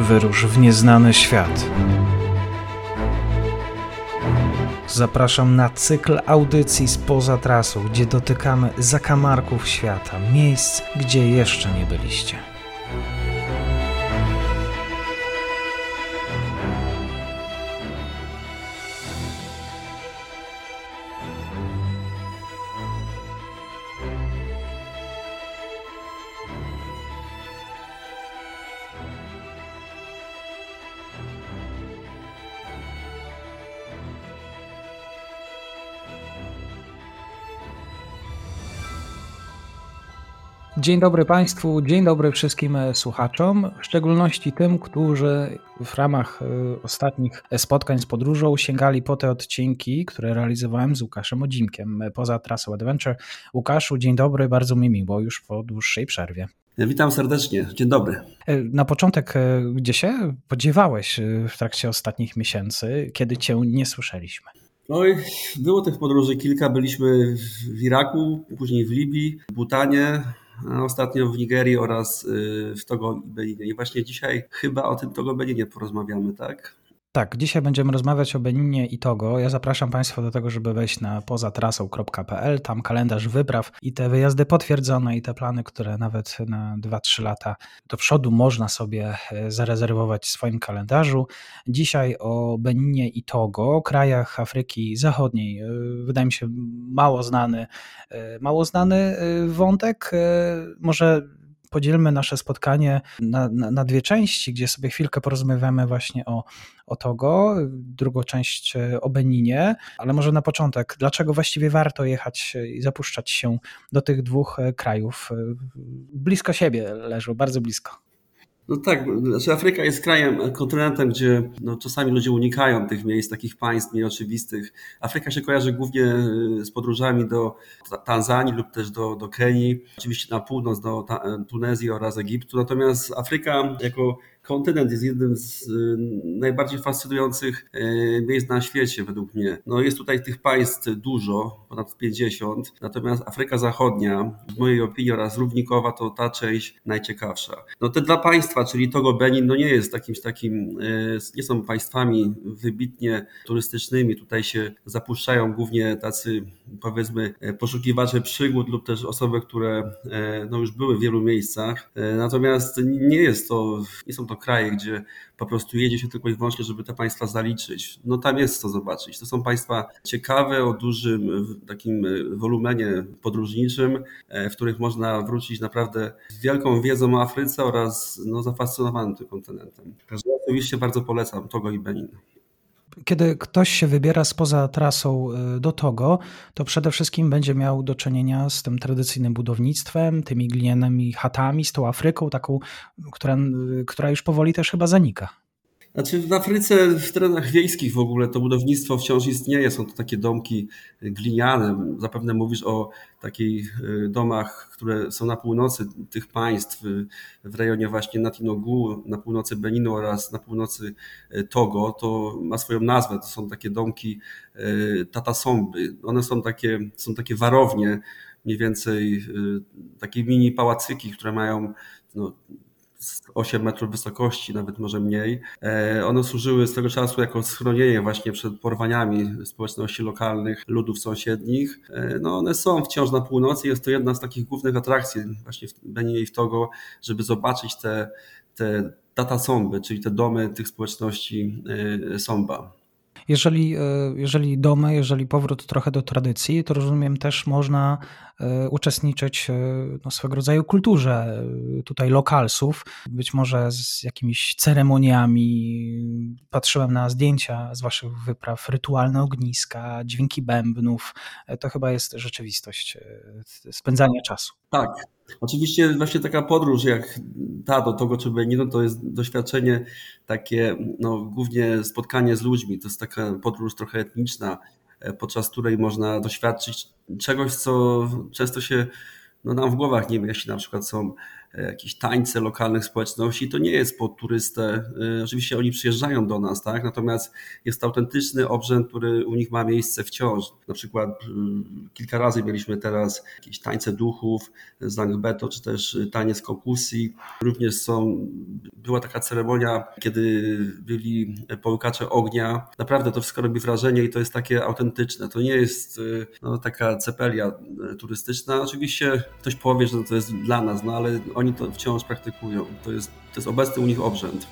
Wyrusz w nieznany świat. Zapraszam na cykl audycji spoza trasu, gdzie dotykamy zakamarków świata, miejsc, gdzie jeszcze nie byliście. Dzień dobry Państwu, dzień dobry wszystkim e, słuchaczom, w szczególności tym, którzy w ramach e, ostatnich spotkań z podróżą sięgali po te odcinki, które realizowałem z Łukaszem Odzimkiem e, poza trasą Adventure. Łukaszu, dzień dobry, bardzo mi miło już po dłuższej przerwie. Witam serdecznie, dzień dobry. Na początek, gdzie się podziewałeś w trakcie ostatnich miesięcy, kiedy Cię nie słyszeliśmy? No i było tych podróży kilka. Byliśmy w Iraku, później w Libii, w Butanie, ostatnio w Nigerii oraz y, w Togo i Beninie. I właśnie dzisiaj chyba o tym Togo Beninie porozmawiamy, tak? Tak, dzisiaj będziemy rozmawiać o Beninie i Togo. Ja zapraszam Państwa do tego, żeby wejść na pozatrasą.pl, tam kalendarz wypraw i te wyjazdy potwierdzone i te plany, które nawet na 2-3 lata do przodu można sobie e, zarezerwować w swoim kalendarzu. Dzisiaj o Beninie i Togo, krajach Afryki Zachodniej. E, wydaje mi się mało znany, e, mało znany wątek. Może podzielmy nasze spotkanie na, na, na, dwie części, gdzie sobie chwilkę porozmawiamy właśnie o, o Togo, drugą część e, o Beninie, ale może na początek, dlaczego właściwie warto jechać i zapuszczać się do tych dwóch e, krajów? E, blisko siebie leżą, bardzo blisko. No tak, znaczy Afryka jest krajem, kontynentem, gdzie no, czasami ludzie unikają tych miejsc, takich państw mniej oczywistych. Afryka się kojarzy głównie y, z podróżami do Tanzanii lub też do, do Kenii, oczywiście na północ do Tunezji oraz Egiptu. Natomiast Afryka jako kontynent jest jednym z y, najbardziej fascynujących y, miejsc na świecie według mnie. No jest tutaj tych państw dużo, ponad 50, natomiast Afryka Zachodnia, w mojej opinii oraz Równikowa to ta część najciekawsza. No te dwa państwa, czyli Togo, Benin, no nie jest jakimś takim, y, nie są państwami wybitnie turystycznymi. Tutaj się zapuszczają głównie tacy powiedzmy poszukiwacze przygód lub też osoby, które no już były w wielu miejscach. Natomiast nie jest to, nie są to kraje, gdzie po prostu jedzie się tylko i wyłącznie, żeby te państwa zaliczyć. No tam jest co zobaczyć. To są państwa ciekawe, o dużym takim wolumenie podróżniczym, e, w których można wrócić naprawdę z wielką wiedzą o Afryce oraz no, zafascynowanym tym kontynentem. Oczywiście bardzo polecam Togo i Benin kiedy ktoś się wybiera spoza trasą y, do Togo, to przede wszystkim będzie miał do czynienia z tym tradycyjnym budownictwem, tymi glinianymi chatami, z tą Afryką, taką, która, y, która już powoli też chyba zanika. Znaczy w Afryce, w terenach wiejskich w ogóle to budownictwo wciąż istnieje. Są to takie domki gliniane. Zapewne mówisz o takich y, domach, które są na północy tych państw, w rejonie właśnie Natinogu, na północy Beninu oraz na północy y, Togo. To ma swoją nazwę. To są takie domki y, tatasomby. One są takie, są takie warownie, mniej więcej takie mini pałacyki, które mają no, 8 metrów wysokości, nawet może mniej. E, one służyły z tego czasu jako schronienie właśnie przed porwaniami społeczności lokalnych, ludów sąsiednich. E, no one są wciąż na północy, jest to jedna z takich głównych atrakcji właśnie w Beninie i w Togo, żeby zobaczyć te, te data somby, czyli te domy tych społeczności e, Somba. Jeżeli, jeżeli domy, jeżeli powrót trochę do tradycji, to rozumiem też można uczestniczyć e, no, swego rodzaju kulturze tutaj lokalsów, być może z jakimiś ceremoniami. Patrzyłem na zdjęcia z waszych wypraw, rytualne ogniska, dźwięki bębnów. To chyba jest rzeczywistość spędzania czasu. Tak, Oczywiście właśnie taka podróż jak ta do Togo czy Beninu to jest doświadczenie takie, no głównie spotkanie z ludźmi. To jest taka podróż trochę etniczna, e, podczas której można doświadczyć czegoś, co często się no, nam w głowach nie mieści. Na przykład są jakieś tańce lokalnych społeczności, to nie jest pod turystę. Oczywiście oni przyjeżdżają do nas, tak? Natomiast jest to autentyczny obrzęd, który u nich ma miejsce wciąż. Na przykład kilka razy mieliśmy teraz jakieś tańce duchów, Zangbeto, czy też taniec kokusji. Również są, była taka ceremonia, kiedy byli połykacze ognia. Naprawdę to wszystko robi wrażenie i to jest takie autentyczne. To nie jest no, taka cepelia turystyczna. Oczywiście ktoś powie, że to jest dla nas, no ale oni to wciąż praktykują. To jest, to jest obecny u nich obrzęd.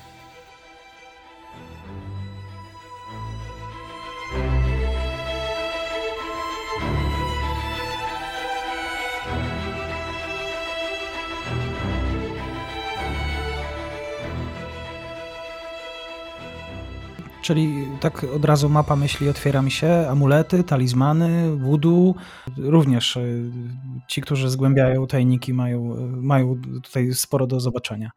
Czyli tak od razu mapa myśli otwiera mi się, amulety, talizmany, voodoo. Również e, ci, którzy zgłębiają tajniki mają, mają tutaj sporo do zobaczenia.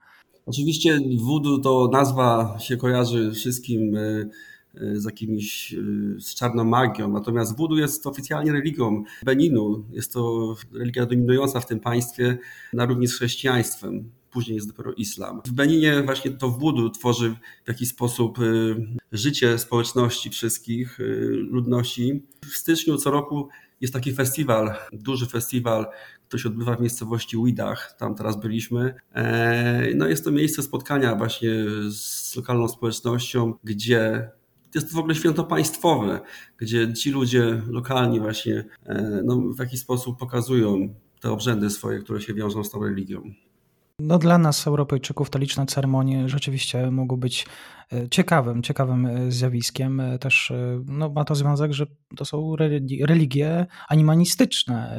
Oczywiście voodoo to nazwa się kojarzy wszystkim e, e, z jakimiś, z czarną magią, natomiast voodoo jest oficjalnie religią Beninu. Jest to religia dominująca w tym państwie na równi z chrześcijaństwem później jest dopiero islam. W Beninie właśnie to wudu tworzy w jakiś sposób y, życie społeczności wszystkich, y, ludności. W styczniu co roku jest taki festiwal, duży festiwal, który się odbywa w miejscowości Widach, tam teraz byliśmy. E, no jest to miejsce spotkania właśnie z lokalną społecznością, gdzie jest w ogóle święto państwowe, gdzie ci ludzie lokalni właśnie e, no, w jakiś sposób pokazują te obrzędy swoje, które się wiążą z tą religią. No dla nas, Europejczyków, te liczne ceremonie rzeczywiście mogą być e, ciekawym, ciekawym e, zjawiskiem. E, też no, ma to związek, że to są religie animistyczne,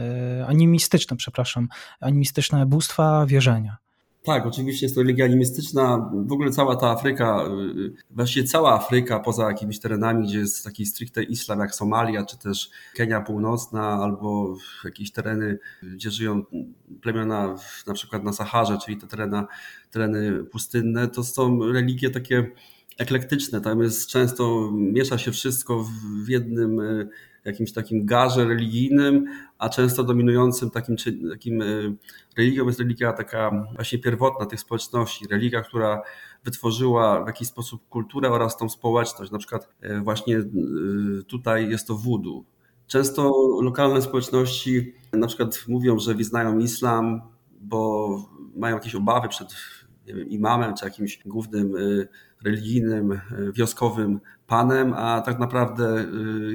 animistyczne, przepraszam, animistyczne bóstwa wierzenia. Tak, oczywiście jest to religia animistyczna. W ogóle cała ta Afryka, y, właściwie cała Afryka, poza jakimiś terenami, gdzie jest taki stricte islam, jak Somalia, czy też Kenia Północna, albo jakieś tereny, gdzie żyją plemiona na przykład na Saharze, czyli te tereny, tereny pustynne, to są religie takie eklektyczne. Tam jest często, miesza się wszystko w jednym y, jakimś takim garze religijnym, a często dominującym takim, takim e, religią jest religia taka właśnie pierwotna tych społeczności, religia, która wytworzyła w jakiś sposób kulturę oraz tą społeczność. Na przykład e, właśnie e, tutaj jest to wudu. Często lokalne społeczności na przykład mówią, że wyznają islam, bo mają jakieś obawy przed wiem, imamem czy jakimś głównym religijnym, wioskowym panem, a tak naprawdę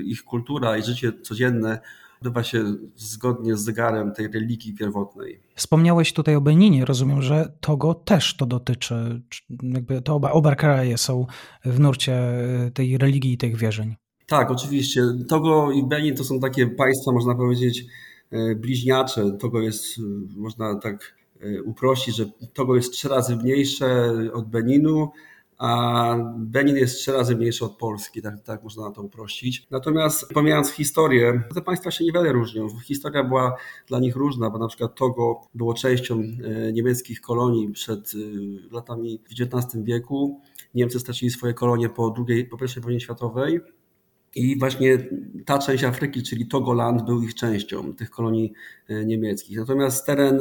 ich kultura i życie codzienne odbywa się zgodnie z zegarem tej religii pierwotnej. Wspomniałeś tutaj o Beninie. Rozumiem, że Togo też to dotyczy. Jakby to oba, oba kraje są w nurcie y, tej religii i tych wierzeń. Tak, oczywiście. Togo i Benin to są takie państwa, można powiedzieć, bliźniacze. Togo jest, można tak uprościć, że Togo jest trzy razy mniejsze od Beninu, a Benin jest trzy razy mniejszy od Polski, tak, tak można na to uprościć. Natomiast pomijając historię, te państwa się niewiele różnią. Historia była dla nich różna, bo na przykład Togo było częścią e, niemieckich kolonii przed e, latami XIX wieku. Niemcy stracili swoje kolonie po, drugiej, po I wojnie światowej. I właśnie ta część Afryki, czyli Togoland, był ich częścią tych kolonii e, niemieckich. Natomiast teren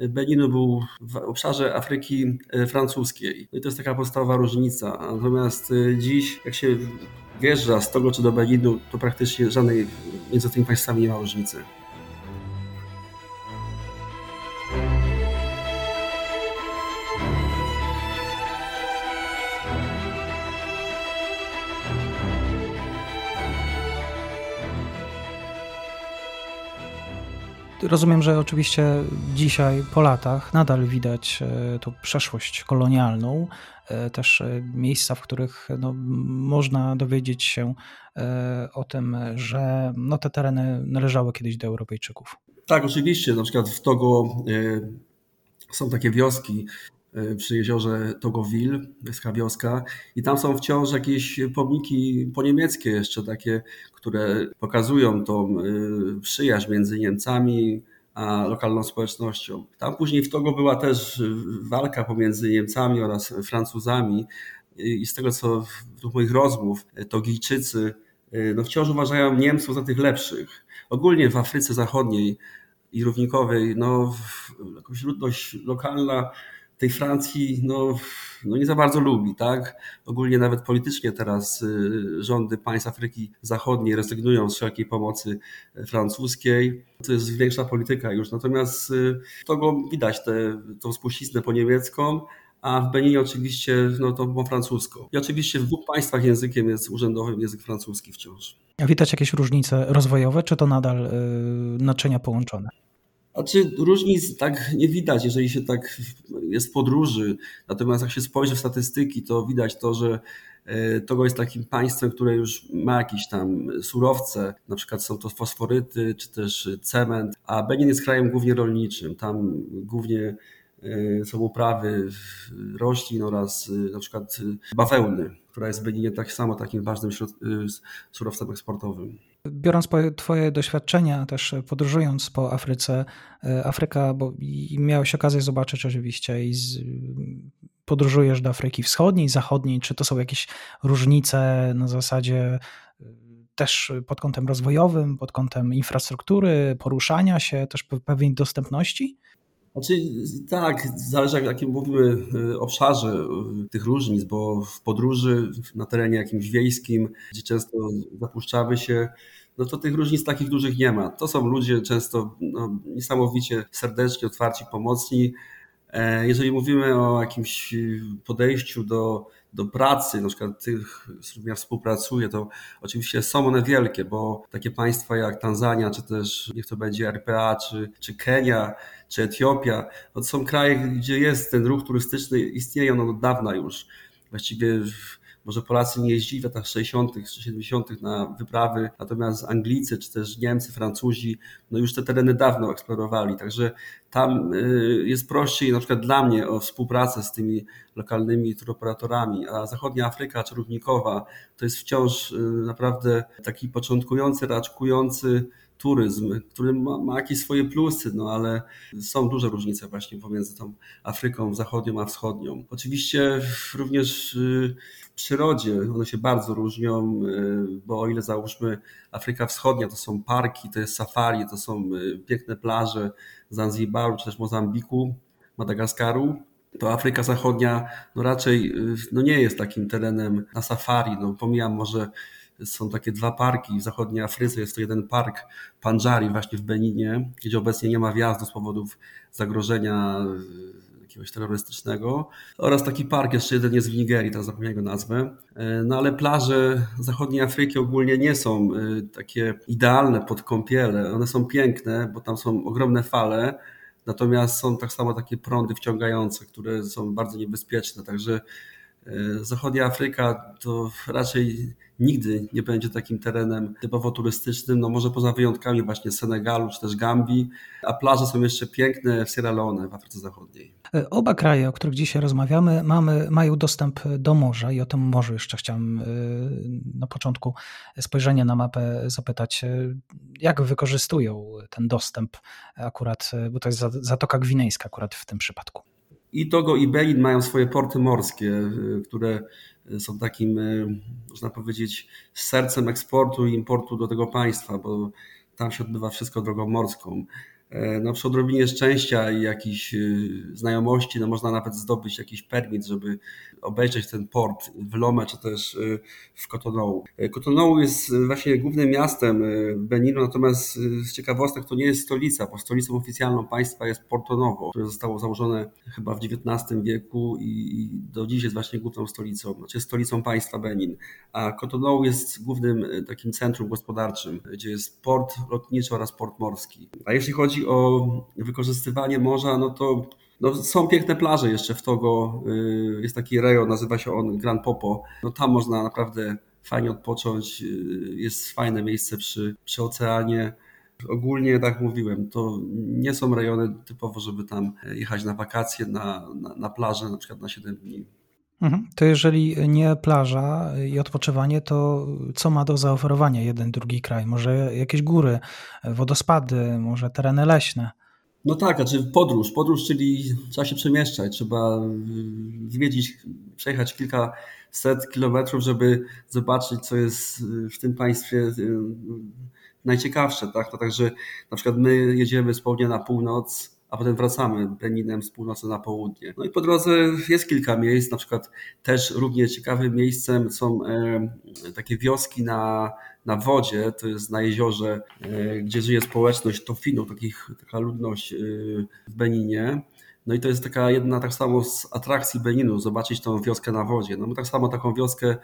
Beninu był w obszarze Afryki e, francuskiej. No i to jest taka podstawowa różnica. Natomiast e, dziś, jak się wjeżdża z Togo czy do Beninu, to praktycznie żadnej między tymi państwami nie ma różnicy. Rozumiem, że oczywiście dzisiaj po latach nadal widać e, tą przeszłość kolonialną, e, też e, miejsca, w których no, można dowiedzieć się o tym, że no, te tereny należały kiedyś do Europejczyków. Tak, oczywiście. Na przykład w Togo są takie wioski, przy jeziorze Togowil, jest wioska i tam są wciąż jakieś pomniki poniemieckie jeszcze takie, które pokazują tą e, przyjaźń między Niemcami a lokalną społecznością. Tam później w Togo była też walka pomiędzy Niemcami oraz Francuzami i z tego co w moich rozmów Togijczycy no wciąż uważają Niemców za tych lepszych. Ogólnie w Afryce Zachodniej i równikowej, no jakąś ludność lokalna tej Francji no, no nie za bardzo lubi, tak? Ogólnie nawet politycznie teraz y, rządy państw Afryki Zachodniej rezygnują z wszelkiej pomocy francuskiej. To jest większa polityka już. Natomiast y, to widać, tę tą spuściznę po niemiecką, a w Beninie oczywiście no, to po francusku. I oczywiście w dwóch państwach językiem jest urzędowym język francuski wciąż. Widać jakieś różnice rozwojowe, czy to nadal y, naczynia połączone? Znaczy różnic tak nie widać, jeżeli się tak jest podróży. Natomiast jak się spojrzy w statystyki, to widać to, że e, Togo jest takim państwem, które już ma jakieś tam surowce, na przykład są to fosforyty czy też cement, a Benin jest krajem głównie rolniczym. Tam głównie e, są uprawy roślin oraz e, na przykład bawełny, która jest w Beninie tak samo takim ważnym surowcem eksportowym. Biorąc Twoje doświadczenia, też podróżując po Afryce, e, Afryka, bo miałeś okazję zobaczyć oczywiście i z, podróżujesz do Afryki Wschodniej, Zachodniej, czy to są jakieś różnice na zasadzie e, też pod kątem rozwojowym, pod kątem infrastruktury, poruszania się, też pewnej dostępności? Znaczy, tak, zależy w jakim mówimy e, obszarze tych różnic, bo w podróży na terenie jakimś wiejskim, gdzie często zapuszczamy się, no to tych różnic takich dużych nie ma. To są ludzie często no, niesamowicie serdeczni, otwarci, pomocni. E, jeżeli mówimy o jakimś podejściu do, do pracy, na przykład tych, z którymi ja współpracuję, to oczywiście są one wielkie, bo takie państwa jak Tanzania, czy też niech to będzie RPA, czy, czy Kenia, czy Etiopia, to są kraje, gdzie jest ten ruch turystyczny, istnieje on od dawna już. Właściwie może Polacy nie jeździli w latach 60. czy 70. na wyprawy, natomiast Anglicy, czy też Niemcy, Francuzi, no już te tereny dawno eksplorowali, także tam y, jest prościej na przykład dla mnie o współpracę z tymi lokalnymi turoperatorami, a zachodnia Afryka czy Równikowa to jest wciąż y, naprawdę taki początkujący, raczkujący turyzm, który ma, ma, jakieś swoje plusy, no ale są duże różnice właśnie pomiędzy tą Afryką zachodnią a wschodnią. Oczywiście również y, w przyrodzie one się bardzo różnią, y, bo o ile załóżmy Afryka Wschodnia to są parki, to jest safari, to są y, piękne plaże Zanzibaru czy też Mozambiku, Madagaskaru, to Afryka Zachodnia no raczej no nie jest takim terenem na safari. No pomijam może są takie dwa parki w zachodniej Afryce. Jest to jeden park Panjari właśnie w Beninie, gdzie obecnie nie ma wjazdu z powodów zagrożenia e, jakiegoś terrorystycznego. Oraz taki park jeszcze jeden jest w Nigerii, teraz zapomniałem jego nazwę. E, no ale plaże zachodniej Afryki ogólnie nie są e, takie idealne pod kąpiele. One są piękne, bo tam są ogromne fale, natomiast są tak samo takie prądy wciągające, które są bardzo niebezpieczne. Także zachodnia Afryka to raczej nigdy nie będzie takim terenem typowo turystycznym, no może poza wyjątkami właśnie Senegalu czy też Gambii, a plaże są jeszcze piękne w Sierra Leone w Afryce Zachodniej. E, oba kraje, o których dzisiaj rozmawiamy, mamy, mają dostęp do morza i o tym morzu jeszcze chciałem e, na początku spojrzenia na mapę zapytać, e, jak wykorzystują ten dostęp akurat, bo to jest Zatoka Gwinejska akurat w tym przypadku. I Togo i Benin mają swoje porty morskie, które są takim, e, można powiedzieć, sercem eksportu i importu do tego państwa, bo tam się odbywa wszystko drogą morską. E, no, przy odrobinie szczęścia i jakiejś e, znajomości, no można nawet zdobyć jakiś permit, żeby obejrzeć ten port w Lome czy też e, w Cotonou. Cotonou jest właśnie głównym miastem Beninu, natomiast z ciekawostek to nie jest stolica, bo stolicą oficjalną państwa jest Porto Novo, które zostało założone chyba w XIX wieku i do dziś jest właśnie główną stolicą, znaczy stolicą państwa Benin. A Cotonou jest głównym takim centrum gospodarczym, gdzie jest port lotniczy oraz port morski. A jeśli chodzi chodzi o wykorzystywanie morza, no to no, są piękne plaże jeszcze w Togo. Y, jest taki rejon, nazywa się on Gran Popo. No, tam można naprawdę fajnie odpocząć. Y, jest fajne miejsce przy, przy oceanie. Ogólnie, tak mówiłem, to nie są rejony typowo, żeby tam jechać na wakacje, na, na, na plażę, na przykład na 7 dni. Mhm. To jeżeli nie plaża i odpoczywanie, to co ma do zaoferowania jeden, drugi kraj? Może jakieś góry, wodospady, może tereny leśne? No tak, znaczy podróż. Podróż, czyli trzeba się przemieszczać, trzeba zwiedzić, przejechać kilkaset kilometrów, żeby zobaczyć, co jest w tym państwie najciekawsze, tak? To także na przykład my jedziemy z południa na północ, a potem wracamy Beninem z północy na południe. No i po drodze jest kilka miejsc, na przykład też równie ciekawym miejscem są e, takie wioski na, na wodzie, to jest na jeziorze, e, gdzie żyje społeczność Tofinów, takich, taka ludność e, w Beninie. No i to jest taka jedna tak samo z atrakcji Beninu, zobaczyć tą wioskę na wodzie. No my tak samo taką wioskę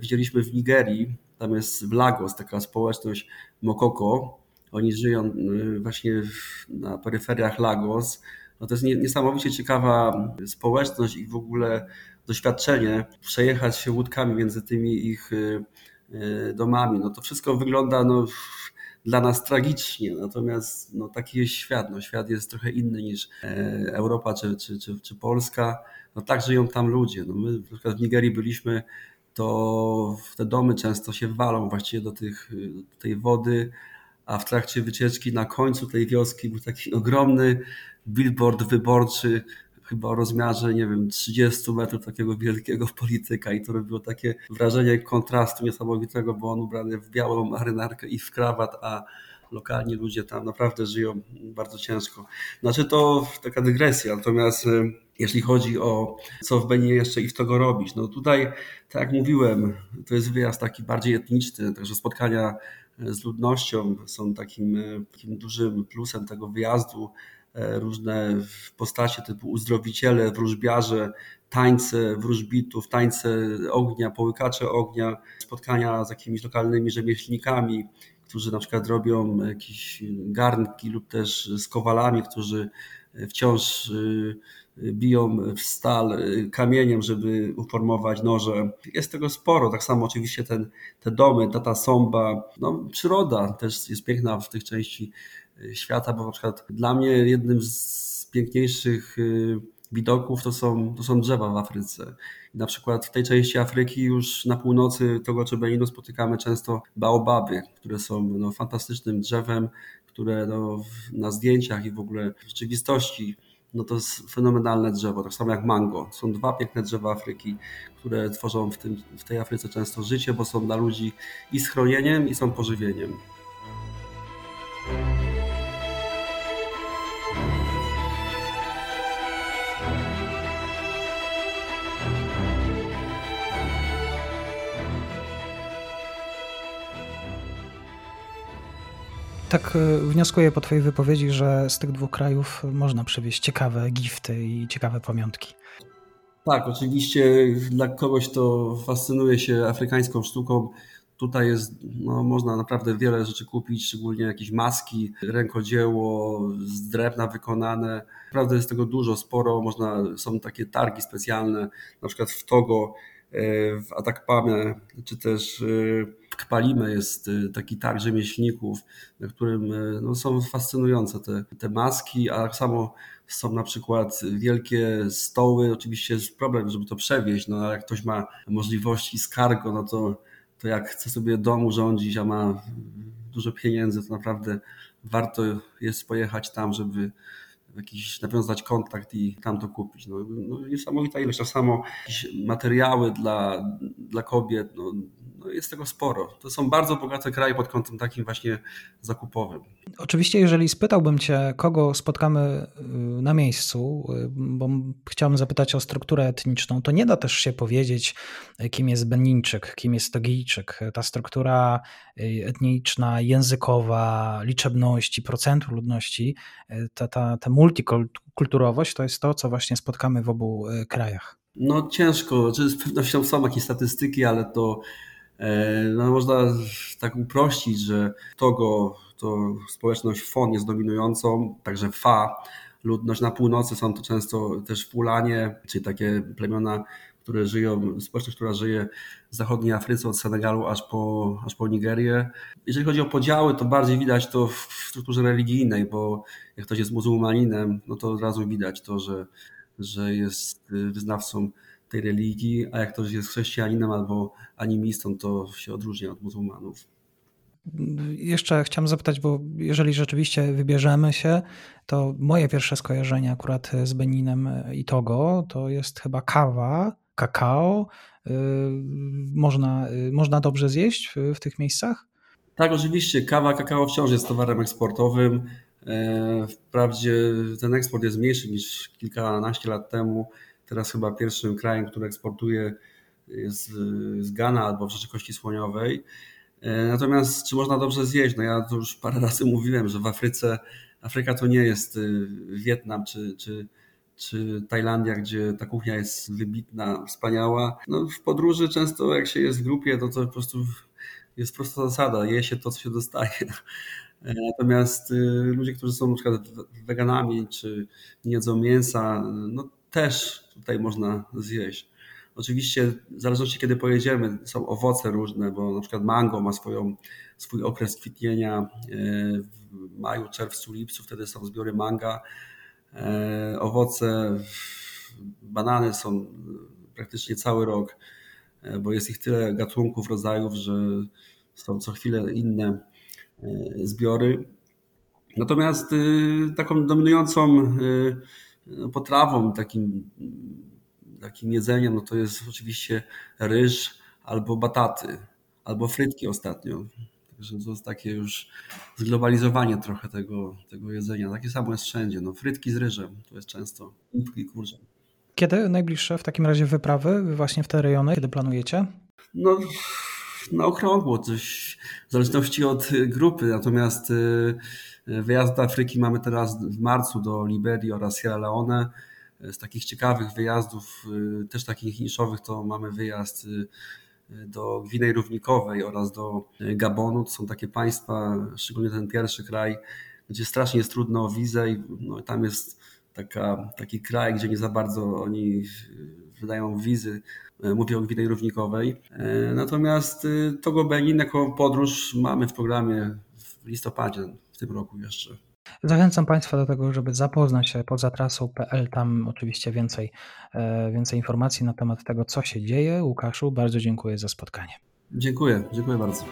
widzieliśmy w Nigerii, tam jest w Lagos taka społeczność Mokoko, oni żyją y, właśnie na peryferiach Lagos. No to jest niesamowicie ciekawa społeczność i w ogóle doświadczenie przejechać się łódkami między tymi ich y, y, domami. No to wszystko wygląda no, dla nas tragicznie, natomiast no, taki jest świat. No, świat jest trochę inny niż e, Europa czy, czy, czy, czy Polska. No, tak żyją tam ludzie. No, my na przykład w Nigerii byliśmy, to te domy często się walą właściwie do, tych, do tej wody, a w trakcie wycieczki na końcu tej wioski był taki ogromny billboard wyborczy, chyba o rozmiarze, nie wiem, 30 metrów takiego wielkiego polityka i to robiło takie wrażenie kontrastu niesamowitego, bo on ubrany w białą marynarkę i w krawat, a lokalni ludzie tam naprawdę żyją bardzo ciężko. Znaczy to taka dygresja, natomiast y, jeśli chodzi o co w Beninie jeszcze i w tego robić, no tutaj, tak jak mówiłem, to jest wyjazd taki bardziej etniczny, także spotkania z ludnością są takim, e, takim dużym plusem tego wyjazdu. E, różne postacie typu uzdrowiciele, wróżbiarze, tańce wróżbitów, tańce ognia, połykacze ognia, spotkania z jakimiś lokalnymi rzemieślnikami, którzy na przykład robią jakieś garnki lub też z kowalami, którzy wciąż e, biją w stal kamieniem, żeby uformować noże. Jest tego sporo, tak samo oczywiście ten, te domy, tata somba, no, przyroda też jest piękna w tych części y, świata, bo na przykład dla mnie jednym z piękniejszych y, widoków to są, to są drzewa w Afryce. Na przykład w tej części Afryki już na północy Togo czy Beninu spotykamy często baobaby, które są no, fantastycznym drzewem, które no, na zdjęciach i w ogóle w rzeczywistości no to jest fenomenalne drzewo, tak samo jak mango. Są dwa piękne drzewa Afryki, które tworzą w, tym, w tej Afryce często życie, bo są dla ludzi i schronieniem, i są pożywieniem. Tak e, wnioskuję po Twojej wypowiedzi, że z tych dwóch krajów można przywieźć ciekawe gifty i ciekawe pamiątki. Tak, oczywiście dla kogoś, kto fascynuje się afrykańską sztuką, tutaj jest, no, można naprawdę wiele rzeczy kupić, szczególnie jakieś maski, rękodzieło z drewna wykonane. Naprawdę jest tego dużo, sporo. Można, są takie targi specjalne, na przykład w Togo w Atakpamie, czy też e, Kpalime jest e, taki targ rzemieślników, na którym no, są fascynujące te, te maski, a tak samo są na przykład wielkie stoły. Oczywiście jest problem, żeby to przewieźć, no ale jak ktoś ma możliwości z cargo, no to, to jak chce sobie domu rządzić, a ma dużo pieniędzy, to naprawdę warto jest pojechać tam, żeby jakiś nawiązać kontakt i tam to kupić. No, no niesamowita ilość. Tak samo jakieś materiały dla, dla kobiet, no, no jest tego sporo. To są bardzo bogate kraje pod kątem takim właśnie zakupowym. Oczywiście, jeżeli spytałbym Cię, kogo spotkamy y, na miejscu, y, bo chciałbym zapytać o strukturę etniczną, to nie da też się powiedzieć, kim jest Benińczyk, kim jest Togijczyk. Ta struktura y, etniczna, językowa, liczebności, procentu ludności, ta, ta, ta multikulturowość to jest to, co właśnie spotkamy w obu krajach. No ciężko, z pewnością są jakieś statystyki, ale to no, można tak uprościć, że Togo to społeczność Fon jest dominującą, także Fa, ludność na północy są to często też Fulanie, czyli takie plemiona, które żyją, społeczność, która żyje w zachodniej Afryce od Senegalu aż po, aż po Nigerię. Jeżeli chodzi o podziały, to bardziej widać to w strukturze religijnej, bo jak ktoś jest muzułmaninem, no to od razu widać to, że, że jest wyznawcą tej religii, a jak ktoś jest chrześcijaninem albo animistą, to się odróżnia od muzułmanów. Jeszcze chciałem zapytać, bo jeżeli rzeczywiście wybierzemy się, to moje pierwsze skojarzenie akurat z Beninem i Togo to jest chyba kawa, kakao. Y, można, y, można dobrze zjeść w, w tych miejscach? Tak, oczywiście. Kawa, kakao wciąż jest towarem eksportowym. E, wprawdzie ten eksport jest mniejszy niż kilkanaście lat temu. Teraz chyba pierwszym krajem, który eksportuje jest z Ghana albo w Rzeczy Kości Słoniowej. E, natomiast czy można dobrze zjeść? No ja to już parę razy mówiłem, że w Afryce, Afryka to nie jest y, Wietnam czy, czy, czy Tajlandia, gdzie ta kuchnia jest wybitna, wspaniała. No w podróży często jak się jest w grupie, to to po prostu jest prosta zasada, je się to, co się dostaje. E, natomiast y, ludzie, którzy są na przykład weganami, czy nie jedzą mięsa, no też tutaj można zjeść. Oczywiście w zależności kiedy pojedziemy, są owoce różne, bo na przykład mango ma swoją, swój okres kwitnienia e, w maju, czerwcu, lipcu, wtedy są zbiory manga. E, owoce, banany są praktycznie cały rok, e, bo jest ich tyle gatunków, rodzajów, że są co chwilę inne zbiory. Natomiast taką dominującą potrawą, takim takim jedzeniem, no to jest oczywiście ryż albo bataty, albo frytki ostatnio. Także to jest takie już zglobalizowanie trochę tego, tego jedzenia. Takie samo jest wszędzie. No, frytki z ryżem to jest często. Kiedy najbliższe w takim razie wyprawy właśnie w te rejony, kiedy planujecie? No na okrągło, coś w zależności od grupy. Natomiast y, wyjazd do Afryki mamy teraz w marcu do Liberii oraz Sierra Leone z takich ciekawych wyjazdów, y, też takich niszowych, to mamy wyjazd y, do Gwinej Równikowej oraz do Gabonu. To są takie państwa, szczególnie ten pierwszy kraj, gdzie strasznie jest trudno o wizę i no, tam jest taka, taki kraj, gdzie nie za bardzo oni wydają wizy. Mówię o Gwinej Równikowej. Natomiast Togo Benin jako podróż mamy w programie w listopadzie w tym roku jeszcze. Zachęcam Państwa do tego, żeby zapoznać się poza trasą.pl. Tam oczywiście więcej, e, więcej informacji na temat tego, co się dzieje. Łukaszu, bardzo dziękuję za spotkanie. Dziękuję, dziękuję bardzo.